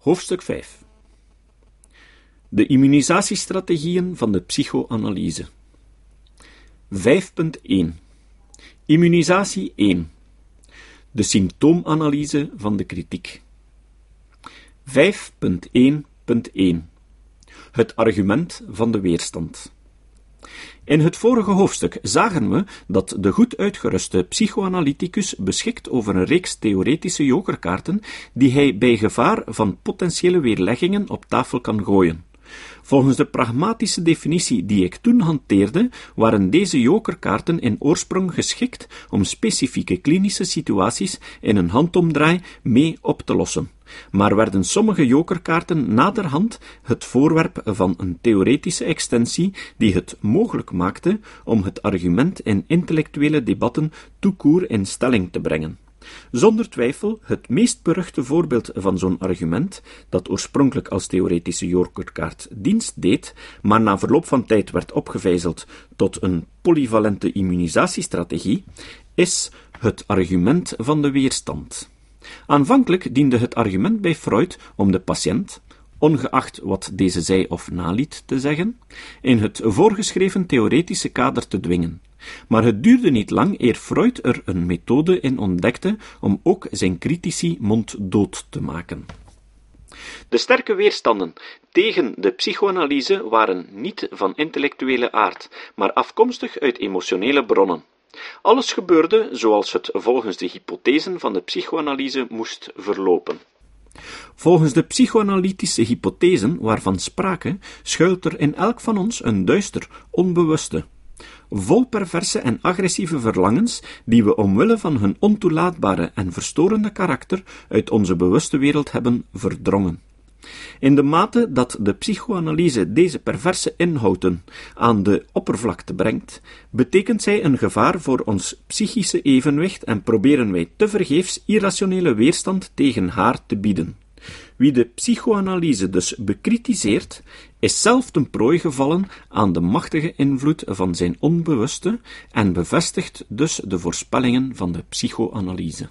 Hoofdstuk 5 De immunisatiestrategieën van de psychoanalyse. 5.1 Immunisatie 1 De symptoomanalyse van de kritiek. 5.1.1 Het argument van de weerstand in het vorige hoofdstuk zagen we dat de goed uitgeruste psychoanalyticus beschikt over een reeks theoretische jokerkaarten die hij bij gevaar van potentiële weerleggingen op tafel kan gooien. Volgens de pragmatische definitie die ik toen hanteerde, waren deze jokerkaarten in oorsprong geschikt om specifieke klinische situaties in een handomdraai mee op te lossen maar werden sommige jokerkaarten naderhand het voorwerp van een theoretische extensie die het mogelijk maakte om het argument in intellectuele debatten toekoer in stelling te brengen. Zonder twijfel het meest beruchte voorbeeld van zo'n argument, dat oorspronkelijk als theoretische jokerkaart dienst deed, maar na verloop van tijd werd opgevijzeld tot een polyvalente immunisatiestrategie, is het argument van de weerstand. Aanvankelijk diende het argument bij Freud om de patiënt, ongeacht wat deze zei of naliet te zeggen, in het voorgeschreven theoretische kader te dwingen. Maar het duurde niet lang eer Freud er een methode in ontdekte om ook zijn critici monddood te maken. De sterke weerstanden tegen de psychoanalyse waren niet van intellectuele aard, maar afkomstig uit emotionele bronnen. Alles gebeurde zoals het volgens de hypothesen van de psychoanalyse moest verlopen. Volgens de psychoanalytische hypothesen waarvan sprake, schuilt er in elk van ons een duister, onbewuste, vol perverse en agressieve verlangens die we omwille van hun ontoelaatbare en verstorende karakter uit onze bewuste wereld hebben verdrongen. In de mate dat de psychoanalyse deze perverse inhouden aan de oppervlakte brengt, betekent zij een gevaar voor ons psychische evenwicht en proberen wij tevergeefs irrationele weerstand tegen haar te bieden. Wie de psychoanalyse dus bekritiseert, is zelf ten prooi gevallen aan de machtige invloed van zijn onbewuste en bevestigt dus de voorspellingen van de psychoanalyse.